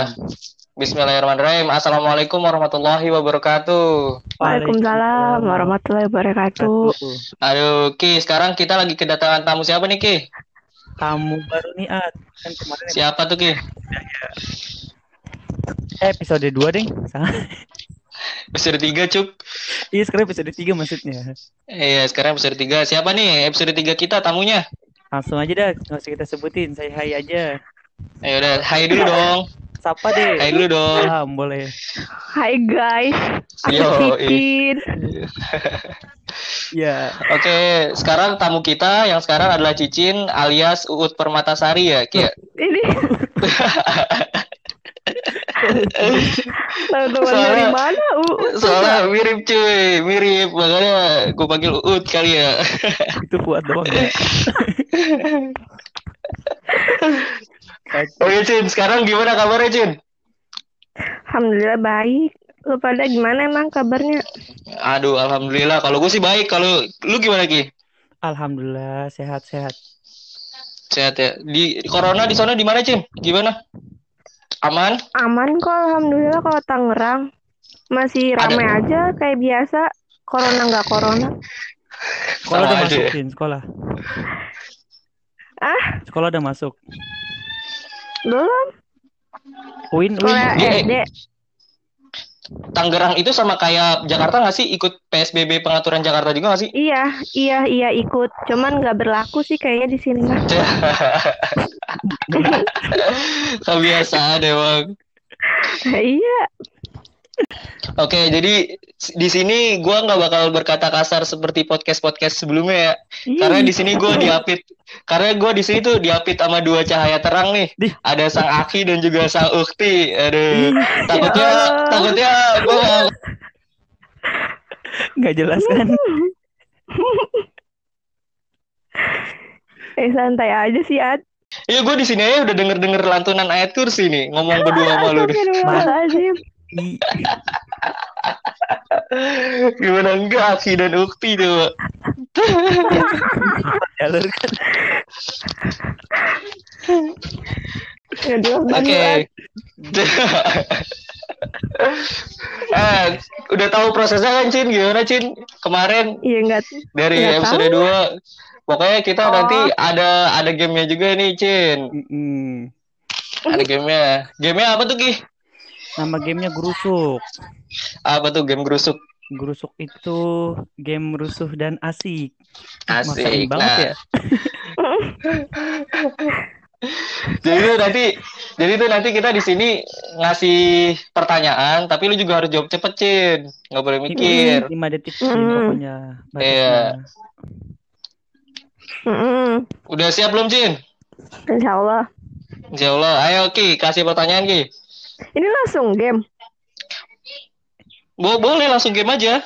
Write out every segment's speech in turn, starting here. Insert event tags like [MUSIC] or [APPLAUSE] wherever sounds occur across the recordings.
Ya. Bismillahirrahmanirrahim. Assalamualaikum warahmatullahi wabarakatuh. Waalaikumsalam warahmatullahi wabarakatuh. Aduh, Ki, sekarang kita lagi kedatangan tamu siapa nih, Ki? Tamu baru nih, Ad. Kan kemarin Siapa tuh, Ki? eh, episode 2, Ding. Salah. Episode 3, Cuk. Iya, sekarang episode 3 maksudnya. Iya, sekarang episode 3. Siapa nih episode 3 kita tamunya? Langsung aja dah, nggak usah kita sebutin. Saya hai aja. Ayo udah, hai dulu dong. Sapa deh. Hai dulu dong. Ah, boleh. Hai guys, aku Yo, Cicin. Ya, Oke, sekarang tamu kita yang sekarang adalah Cicin alias Uut Permatasari ya, Ki. ya? Ini [LAUGHS] Soalnya- dari mana? U, Soalnya mirip cuy, mirip makanya gue panggil Uut kali ya. itu buat doang ya. [LAUGHS] Oke Cin, sekarang gimana kabarnya Cin? Alhamdulillah baik. Lu pada gimana emang kabarnya? Aduh, alhamdulillah. Kalau gue sih baik. Kalau lu gimana Ki? Alhamdulillah sehat-sehat. Sehat ya. Di corona di sana di mana Cin? Gimana? Aman? Aman kok Alhamdulillah kalau Tangerang. Masih rame Ada. aja kayak biasa. Corona nggak corona. Sekolah Sama udah aja masuk, ya. Cin, sekolah. Ah, Sekolah udah masuk. Belum. Win, win. SD. Tangerang itu sama kayak Jakarta nggak sih? Ikut PSBB pengaturan Jakarta juga nggak sih? Iya, iya, iya ikut. Cuman nggak berlaku sih kayaknya di sini mah. [LAUGHS] Kebiasaan emang. iya. Oke, jadi s- di sini gua nggak bakal berkata kasar seperti podcast-podcast sebelumnya ya. Karena di sini gua diapit. Karena gua di sini tuh diapit sama dua cahaya terang nih. Ada sang Aki dan juga sang Ukti. Aduh, takutnya Ya Allah. takutnya gua Nggak jelas kan? Eh santai aja sih, Ad. Iya, gue di sini aja udah denger-denger lantunan ayat kursi nih, ngomong berdua sama lu. Nih. Astagfirullahaladzim. I- Gimana enggak Aki dan Ukti tuh? Jalur kan. Ya jelas Oke. [LAUGHS] eh, udah tahu prosesnya kan, Cin? Gimana, Cin? Kemarin Iya enggak. dari Nggak episode 2 Pokoknya kita Oh. nanti ada ada gamenya juga nih, Cin. Mm-mm. Ada gamenya. Gamenya apa tuh, Ki? Nama gamenya Gerusuk. Apa tuh game gerusuk? Gerusuk itu game rusuh dan asik. Asik. banget Nah, ya. [LAUGHS] jadi tuh nanti jadi tuh nanti kita di sini ngasih pertanyaan, tapi lu juga harus jawab cepet, Cin. Nggak boleh mikir. 5 detik Cin, Mm. pokoknya. Iya. Mm-mm. Udah siap belum, Cin? Insya Allah. Insya Allah. Ayo, Ki, kasih pertanyaan, Ki. Ini langsung game. Bo boleh langsung game aja.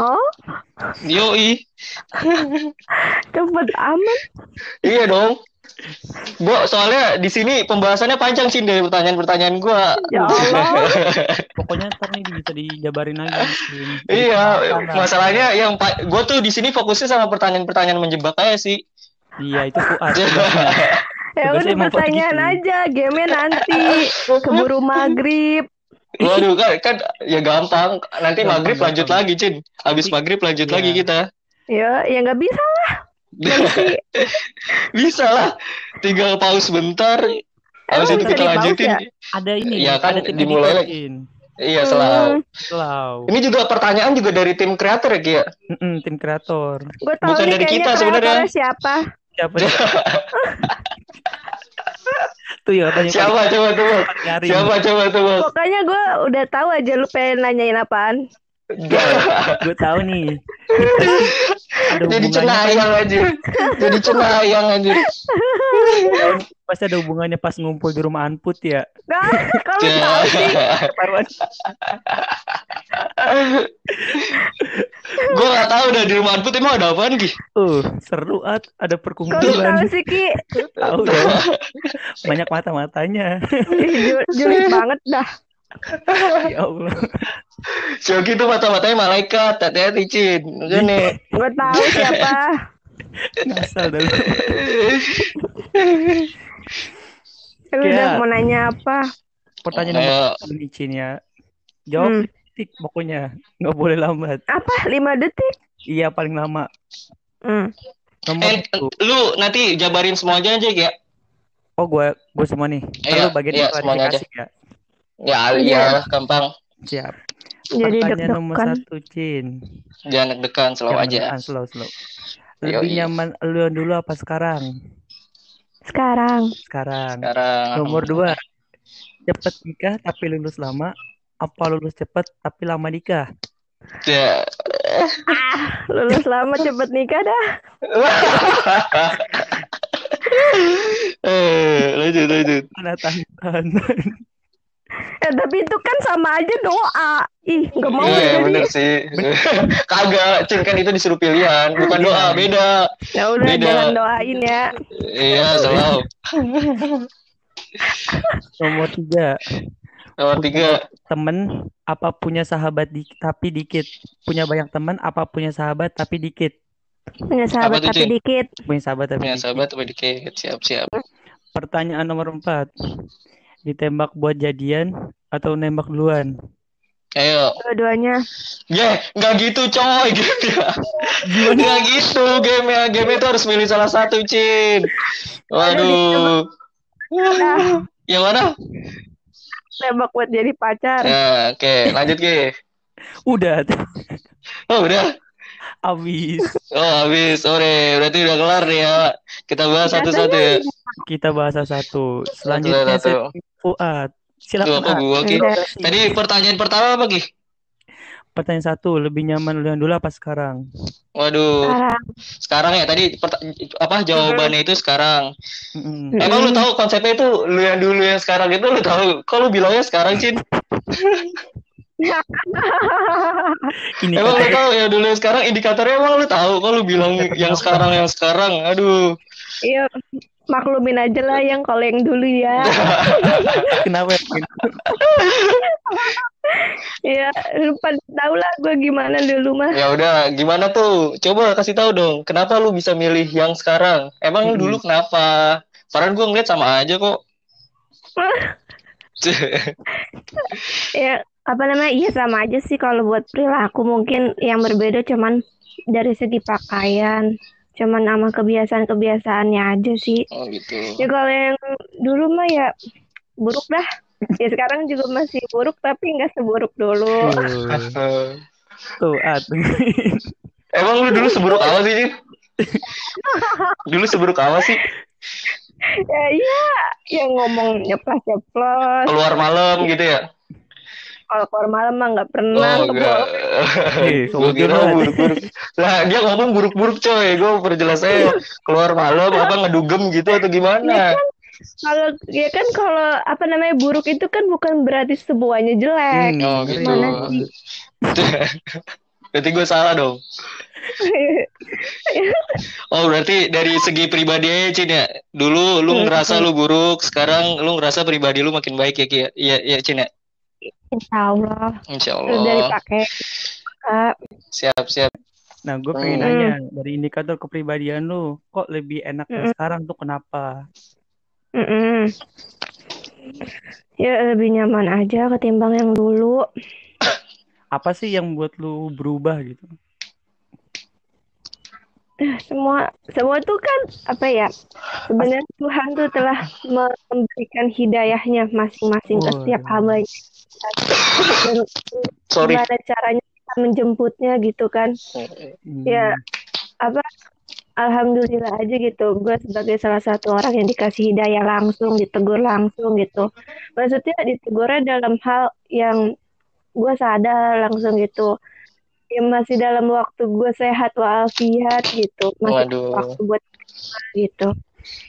Oh, Yoi. [LAUGHS] cepet amat. Iya dong. Bo, soalnya di sini pembahasannya panjang sih dari pertanyaan-pertanyaan gua. Ya Allah. [LAUGHS] Pokoknya ntar nih bisa dijabarin lagi. Iya, Karena- masalahnya yang gua tuh di sini fokusnya sama pertanyaan-pertanyaan menjebak aja sih. Iya itu Fuad. [LAUGHS] Ya udah pertanyaan gitu. aja. Gamenya nanti. Keburu maghrib. Waduh, kan, kan ya gampang. Nanti Gampang, maghrib lanjut gampang. lagi, Cin. Habis Tapi- maghrib lanjut Iya. lagi kita. Ya, ya nggak bisa lah. [LAUGHS] Bisa lah. Tinggal pause bentar. Habis Emang itu kita lanjutin. ya? Ada ini. Iya kan, ada tim dimulai lagi. Iya, selalu. Hmm, Selalu. Ini juga pertanyaan juga dari tim kreator ya, Ki ya? Mm-mm, tim kreator. gue tahu Bukan nih dari kita sebenarnya. siapa. Siapa? [LAUGHS] Tuh ya tanya Siapa coba tuh? Siapa coba tuh? Bang? Pokoknya gue udah tahu aja lu pengen nanyain apaan. Gue tahu nih. ada Jadi cenayang aja. Jadi cenayang aja. pasti ada hubungannya pas ngumpul di rumah Anput ya. Nah, kalau tahu sih. Gue gak tahu dah di rumah Anput emang ada apaan Ki? Uh, seru at ada perkumpulan. tahu sih Ki. Tahu dong. Banyak mata-matanya. Julid banget dah. [LAUGHS] ya Allah. Shoki tuh mata-matanya malaikat, hati-hati Cin. Gini. Gue tahu siapa. [LAUGHS] Ngasal dah lu. [LAUGHS] Lu udah mau nanya apa? pertanyaan Ayo. nomor ya. Jawab Hmm. detik pokoknya. Nggak boleh lambat. Apa? Lima detik? Iya, paling lama. Hmm. Nomor Eh, lu nanti jabarin semuanya aja ya. Oh, gue gue semua nih. Iya, Lalu bagian iya, semuanya klarifikasi ya. Ya, Iya. ya, gampang. Siap. Jadi Pertanyaan nomor deg-degan. satu, Cin. Jangan deg-degan, slow Jangan aja. deg-degan, slow, slow. Yoi. Lebih nyaman lu yang dulu apa sekarang? Sekarang. Sekarang. Sekarang. Nomor dua, cepet nikah tapi lulus lama, apa lulus cepet tapi lama nikah? Ya. Lulus lama cepet nikah dah. [LAUGHS] eh, lanjut, lanjut. Mana tahan Eh, tapi itu kan sama aja doa. Ih, nggak mau Iya, jadi. bener sih. [LAUGHS] Kagak, Cin kan itu disuruh pilihan, bukan doa, beda. Ya udah Beda. jangan doain ya. Iya, selalu. Nomor tiga, Nomor tiga. temen apa punya sahabat di, tapi dikit? Punya banyak teman apa punya sahabat tapi dikit? Punya sahabat tuh, tapi Cin? dikit. Punya sahabat tapi Punya dikit. sahabat apa dikit? Siap, siap. Pertanyaan nomor empat, ditembak buat jadian atau nembak duluan? Ayo. Dua-duanya. Ya, nggak gitu coy gitu ya. Nggak gitu game ya. Game itu harus milih salah satu, Cin. Waduh. Yang mana? Tembak buat jadi pacar. Ya, oke, lanjut Ki. Udah, Oh, udah. habis. Oh, habis. Sore. Berarti udah kelar nih ya. Kita bahas satu-satu ya. Kita bahasa satu. Selanjutnya Satu-satu. Fuad. Tuh, Silakan. apa gua? Udah. Tadi pertanyaan pertama apa, Ki? Pertanyaan satu, lebih nyaman lu yang dulu apa sekarang? Waduh. Sekarang. Sekarang ya tadi apa jawabannya itu sekarang. Mm-mm. Emang lu tahu konsepnya itu lu yang dulu yang sekarang itu lu tahu. Kok lu bilangnya sekarang, Cin? Ini Emang lu tahu ya dulu yang sekarang indikatornya emang lu tahu. Kok lu bilang yang sekarang yang sekarang. Aduh. Iya, maklumin aja lah yang kalau yang dulu ya. [LAUGHS] kenapa? Vin? Iya, lu pada tahu lah gue gimana dulu mah. Ya udah, gimana tuh? Coba kasih tahu dong. Kenapa lu bisa milih yang sekarang? Emang Mm-mm. dulu kenapa? Padahal gua ngeliat sama aja kok. [LAUGHS] Ya, apa namanya? Iya sama aja sih kalau buat perilaku mungkin yang berbeda cuman dari segi pakaian, cuman sama kebiasaan-kebiasaannya aja sih. Oh gitu. Ya kalau yang dulu mah ya buruk dah. [LAUGHS] Ya sekarang juga masih buruk tapi nggak seburuk dulu. Tuh, [LAUGHS] tuh, Ad. [LAUGHS] Emang lu dulu seburuk apa sih? Dulu seburuk apa sih? Ya iya, yang ngomong nyeplos-nyeplos. Keluar malam gitu ya? Kalau keluar malam mah nggak pernah Oh, enggak. Gua kira buruk-buruk. Lah, dia ngomong buruk-buruk, coy. Gue perjelas saya keluar malam apa ngedugem gitu atau gimana? Kalau ya kan kalau apa namanya buruk itu kan bukan berarti semuanya jelek. Hmm, Oh, gitu. Mana sih? [LAUGHS] Berarti gue salah dong. Oh, berarti dari segi pribadi aja, Cin ya. Dulu lu ngerasa lu buruk, sekarang lu ngerasa pribadi lu makin baik ya, Ki ya? Iya, iya, Cin ya. Insya Allah. Insya Allah. pakai Kak, Siap, siap. Nah, gue pengen Hmm. nanya dari indikator kepribadian lu, kok lebih enak yang Mm. sekarang tuh kenapa? mm-mm. Ya lebih nyaman aja ketimbang yang dulu. Apa sih yang buat lu berubah gitu? [LAUGHS] Semua semua tuh kan apa ya? Sebenarnya Tuhan tuh telah memberikan hidayahnya masing-masing ke setiap hambanya. Sorry. gimana caranya kita menjemputnya gitu kan? Hmm. Ya, apa alhamdulillah aja gitu gue sebagai salah satu orang yang dikasih hidayah langsung ditegur langsung gitu maksudnya ditegurnya dalam hal yang gue sadar langsung gitu ya masih dalam waktu gue sehat walafiat gitu masih Waduh. waktu buat gitu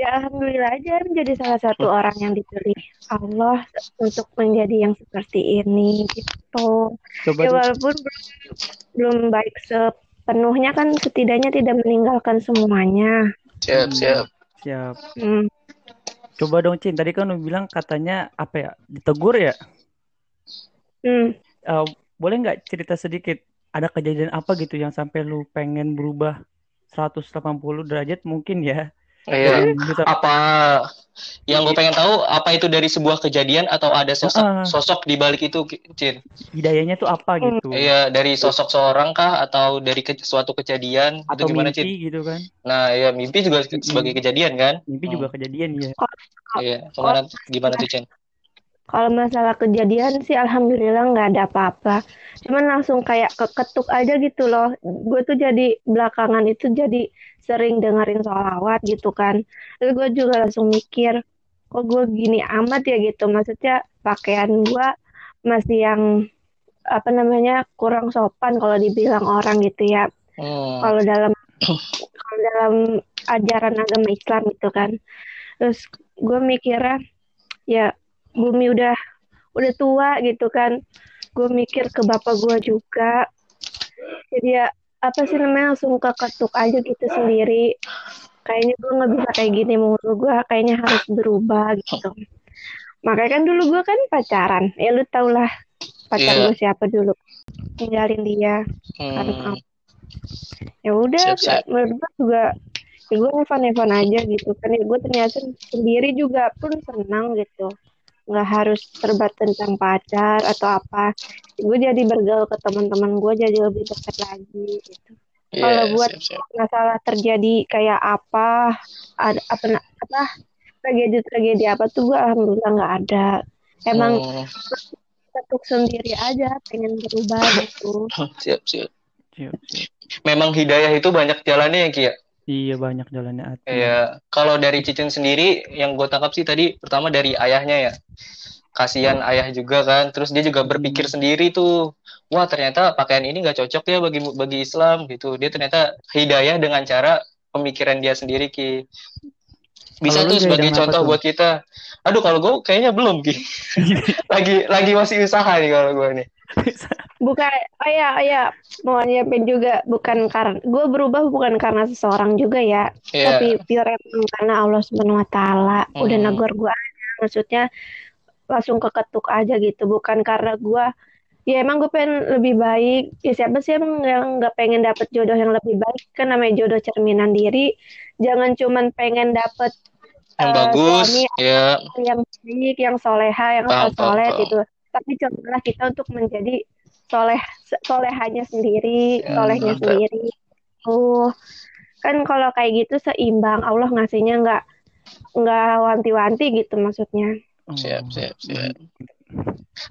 ya alhamdulillah aja menjadi salah satu orang yang dipilih Allah untuk menjadi yang seperti ini gitu Coba ya dong, walaupun belum, belum baik sepenuhnya kan setidaknya tidak meninggalkan semuanya. Siap, siap. siap. Hmm. Coba dong, Cin. Tadi kan lu bilang katanya apa ya? Ditegur ya? Hmm. Eh, boleh nggak cerita sedikit? Ada kejadian apa gitu yang sampai lu pengen berubah 180 derajat mungkin ya? Iya. Bisa- Apa yang gue pengen tahu apa itu dari sebuah kejadian atau ada sosok Ah. sosok di balik itu Cin Hidayahnya tuh apa gitu? iya dari sosok seorang kah atau dari ke- suatu kejadian Atau itu gimana mimpi Cin gitu kan? nah ya mimpi juga sebagai kejadian kan Mimpi Hmm. juga kejadian ya. iya gimana gimana tuh Cin Kalau masalah kejadian sih alhamdulillah nggak ada apa-apa. Cuman langsung kayak keketuk aja gitu loh. Gue tuh jadi belakangan itu jadi sering dengerin sholawat gitu kan. Terus gue juga langsung mikir, kok gue gini amat ya gitu. Maksudnya pakaian gue masih yang apa namanya kurang sopan kalau dibilang orang gitu ya. Hmm. Kalau dalam kalau dalam ajaran agama Islam gitu kan. Terus gue mikirnya ya bumi udah udah tua gitu kan. Gue mikir ke bapak gue juga. Jadi ya apa sih namanya langsung keketuk aja gitu sendiri. Kayaknya gue nggak bisa kayak gini mulu gue kayaknya harus berubah gitu. Makanya kan dulu gue kan pacaran. Ya lu tau lah pacar Iya. gue siapa dulu. Tinggalin dia karena Hmm. ya udah menurut gue juga ya gue Evan Evan aja gitu kan ya gue ternyata sendiri juga pun senang gitu nggak harus terbat tentang pacar atau apa gue jadi bergaul ke teman-teman gue jadi lebih dekat lagi gitu Iya, Kalau buat- siap, siap. masalah terjadi kayak apa ada apa apa tragedi tragedi apa tuh gue alhamdulillah nggak ada emang Hmm. ketuk sendiri aja pengen berubah gitu [LAUGHS] siap siap Siap, siap. memang hidayah itu banyak jalannya ya Ki ya Iya banyak jalannya hati. Iya, kalau dari Cicin sendiri yang gue tangkap sih tadi pertama dari ayahnya ya. Kasihan ayah juga kan, terus dia juga berpikir sendiri tuh, wah ternyata pakaian ini nggak cocok ya bagi bagi Islam gitu. Dia ternyata hidayah dengan cara pemikiran dia sendiri Ki. Bisa Kalau lu tuh sebagai contoh tuh? buat kita. Aduh kalau gue kayaknya belum Ki. [LAUGHS] lagi lagi masih usaha nih kalau gue nih. Bukan, oh ya, oh ya, mau nyiapin juga bukan karena gue berubah bukan karena seseorang juga ya, Iya. tapi pure karena Allah Subhanahu Wa Taala udah Hmm. negor gue aja, maksudnya langsung keketuk aja gitu, bukan karena gue ya emang gue pengen lebih baik, ya siapa sih emang yang nggak pengen dapet jodoh yang lebih baik kan namanya jodoh cerminan diri, jangan cuman pengen dapet yang eh, bagus, suami ya. yang baik, yang soleha, yang Paham, soleh paham. gitu. Tapi cobalah kita untuk menjadi soleh solehanya sendiri, Ya, solehnya mantap. sendiri. Oh, kan kalau kayak gitu seimbang. Allah ngasihnya nggak nggak wanti-wanti gitu maksudnya. Siap, siap, siap.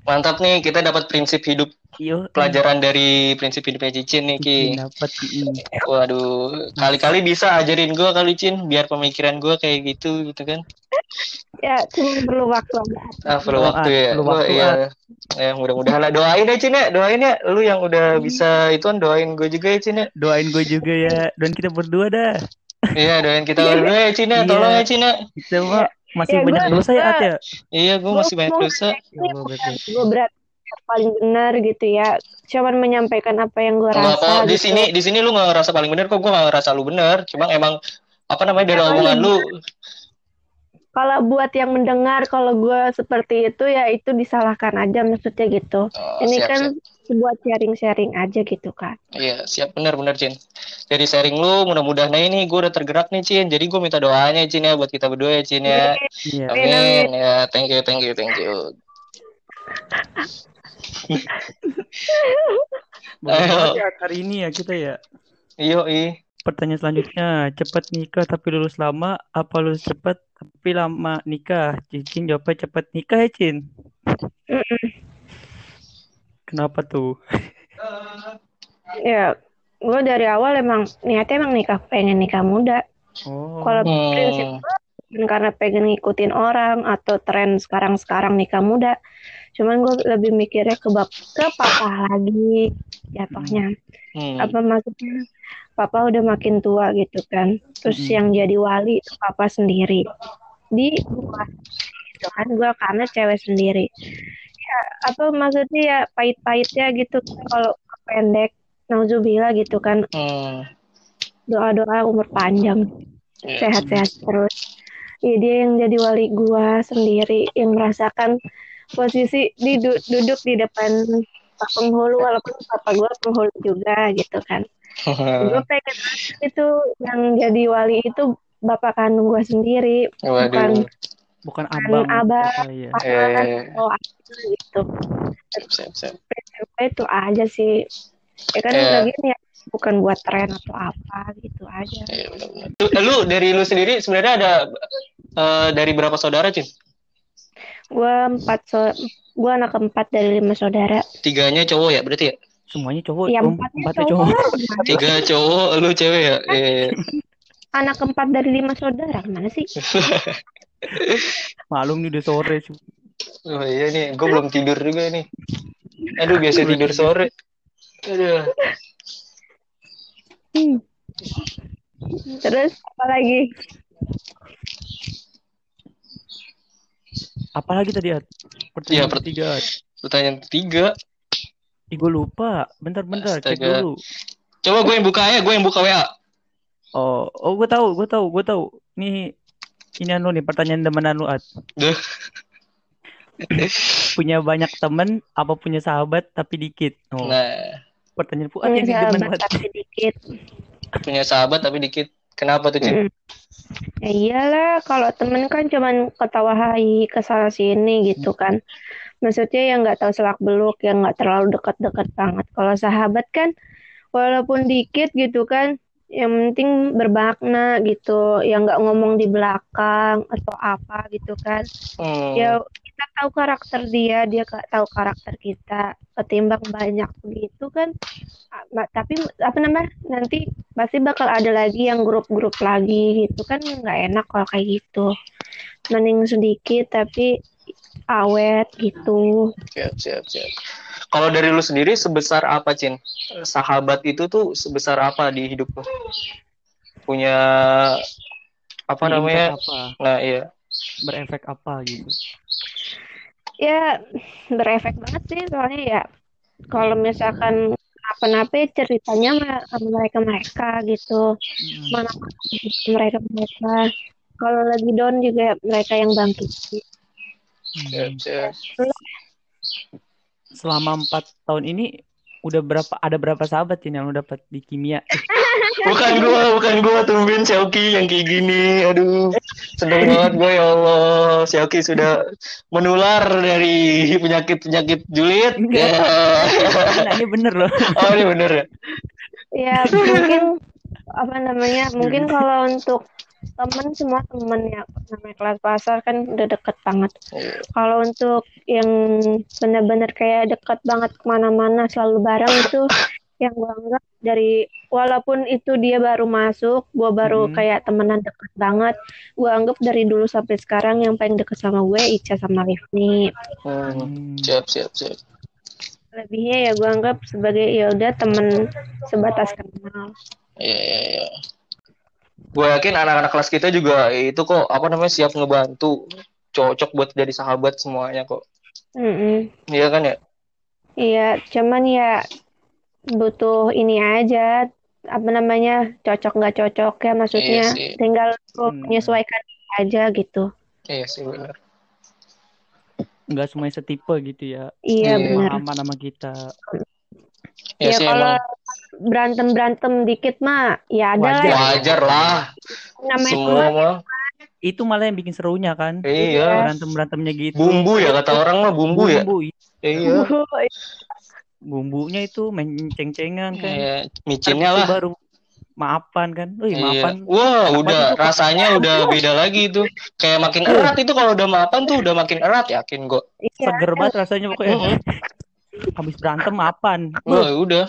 Mantap nih, kita dapat prinsip hidup Iyo, pelajaran dari prinsip hidupnya Cicin nih Ki. dapat mm. Waduh, kali-kali bisa ajarin gue kali Cin, biar pemikiran gue kayak gitu gitu kan. Ya, cuma perlu waktu. Ah, perlu Doa, waktu ya. perlu waktu, iya. Ya, mudah-mudahan lah. Doain ya Cin ya, doain ya. Lu yang udah bisa ituan doain gue juga ya Cin ya. Doain gue juga ya, dan kita berdua dah. Iya, doain kita berdua ya Cin ya. Iya. Tolong ya Cin ya. Kita mah masih Ya, banyak gua- dosa ya, At ya. Iya, gue masih banyak Gua- dosa. Gue berat paling benar gitu ya. Cuman menyampaikan apa yang gue apa, rasa di gitu. sini di sini lu nggak ngerasa paling bener kok, gue nggak ngerasa lu bener. Cuma emang apa namanya dari omongan lu Kalau buat yang mendengar, kalau gue seperti itu ya itu disalahkan aja maksudnya gitu. Oh, Ini siap, kan siap. buat sharing-sharing aja gitu kan. Iya, siap benar-benar Cin. Dari sharing lu, mudah-mudahan nah ini gue udah tergerak nih Cin. Jadi gue minta doanya Cin ya buat kita berdua ya Cin ya. Iya. Amin, Amin. Ya, thank you, thank you, thank you. Ayo. ya hari ini ya kita ya. Iyo, ih. Pertanyaan selanjutnya, cepat nikah tapi lulus lama, apa lulus cepat tapi lama nikah? Cicin jawabnya cepat nikah ya, Cin? Kenapa tuh? Ya, gue dari awal emang niatnya emang nikah pengen nikah muda. Oh, Kalau prinsip Hmm. gue bukan karena pengen ngikutin orang atau tren sekarang-sekarang nikah muda. Cuman gue lebih mikirnya ke bap ke papa lagi jatuhnya. Hmm. Apa maksudnya? Papa udah makin tua gitu kan. Terus Hmm. yang jadi wali itu papa sendiri. Di gua gitu kan gue karena cewek sendiri. Ya, apa maksudnya ya pahit-pahitnya gitu kan kalau pendek nauzubillah gitu kan Hmm. doa-doa umur panjang Iya, sehat-sehat terus ya dia yang jadi wali gua sendiri yang merasakan posisi di du- duduk di depan pak penghulu walaupun papa gua penghulu juga gitu kan [LAUGHS] gue pengen itu yang jadi wali itu bapak kandung gua sendiri bukan Waduh. bukan Bukan abang. abang, Oh, iya. pasangan Eh. atau apa gitu Siap, siap, siap. prinsip gue itu aja sih ya kan Eh. lagi ya bukan buat tren atau apa gitu aja Iya, benar-benar. Lu, dari lu sendiri sebenarnya ada eh, dari berapa saudara, Cin? gue empat so gue anak keempat dari lima saudara Tiganya cowok ya, berarti ya? Semuanya cowok, ya em- empatnya empatnya cowok cowok. Tiga cowok, lu cewek ya? Iya. anak keempat dari lima saudara gimana sih [LAUGHS] Malum nih udah sore. sih. Oh iya nih, gue belum tidur juga nih. Aduh, biasa tidur sore. Aduh. Hmm. terus apa lagi Apalagi tadi, At? Pertanyaan per- ketiga. Pertanyaan ketiga. Ih, gue lupa. Bentar-bentar, cek Astaga. dulu. Coba gue yang buka ya, gue yang buka WA. Oh, oh gue tahu, gue tahu, gue tahu. Nih, ini anu nih pertanyaan demenan lu, At. Duh. Punya banyak temen apa punya sahabat tapi dikit? Oh, Nah, pertanyaan Fuad punya yang sahabat banget. tapi sedikit punya sahabat tapi dikit. Kenapa tuh, Cin? Mm. Ya iyalah, kalau temen kan cuman ketawa hai ke sana sini gitu kan. Maksudnya yang nggak tahu selak beluk, yang nggak terlalu dekat-dekat banget. Kalau sahabat kan, walaupun dikit gitu kan, yang penting bermakna gitu, yang nggak ngomong di belakang atau apa gitu kan. Hmm. Ya kita tahu karakter dia, dia nggak tahu karakter kita. Ketimbang banyak begitu kan. Ah, Tapi apa namanya? Nanti pasti bakal ada lagi yang grup-grup lagi gitu kan nggak enak kalau kayak gitu. Mending sedikit tapi awet gitu. Siap, siap, siap. Kalau dari lu sendiri sebesar apa, Cin? Sahabat itu tuh sebesar apa di hidup lu? Punya apa namanya? apa? Nah, iya. Berefek apa gitu? Ya berefek banget sih soalnya ya kalau misalkan apa-apa ya ceritanya sama- sama mereka-mereka gitu. Hmm. Mana mereka-mereka. Kalau lagi down juga mereka yang bangkit. Siap, siap. Selama empat tahun ini udah berapa ada berapa sahabat ini yang lu dapat di kimia? [LAUGHS] Bukan gua, bukan gua tumben Xiaoki yang kayak gini. Aduh, seneng banget gue ya Allah. Xiaoki sudah menular dari penyakit-penyakit julid. Enggak. Ya. Nah, ini bener loh. [LAUGHS] Oh, ini bener ya? Ya mungkin apa namanya mungkin kalau untuk temen semua temen ya namanya kelas pasar kan udah deket banget. Kalau untuk yang benar-benar kayak deket banget ke mana-mana selalu bareng itu yang gue anggap dari walaupun itu dia baru masuk, gue baru Hmm. kayak temenan deket banget. Gue anggap dari dulu sampai sekarang yang paling deket sama gue Ica sama Rifni. Hmm. Siap, siap, siap. Lebihnya ya gue anggap sebagai ya udah temen sebatas kenal. Iya, iya, iya. Gue yakin anak-anak kelas kita juga itu kok apa namanya siap ngebantu, cocok buat jadi sahabat semuanya kok. Mm-mm. Iya kan ya? Iya, cuman ya butuh ini aja apa namanya cocok nggak cocok ya maksudnya Iya sih. tinggal lu Hmm. menyesuaikan aja gitu. Iya sih benar. Nggak semuanya setipe gitu ya. Iya Iya. benar. Pemahaman sama kita. Iya Ya sih kalau emang berantem berantem dikit mah ya ada lah Wajar. yang wajar lah. namanya Semua mah. Itu malah yang bikin serunya kan. Iya. Berantem berantemnya gitu. Bumbu ya kata orang mah bumbu ya. Bumbu. Iya. Bumbunya itu main ceng-cengan kan. Iya, micinnya lah. baru maafan kan. Wih, Iya. maafan. Wah, Enak udah itu. rasanya udah beda lagi itu. Kayak makin erat itu kalau udah maafan tuh udah makin erat yakin kok. Iya, Seger banget rasanya pokoknya. Habis berantem maafan. Wah, udah.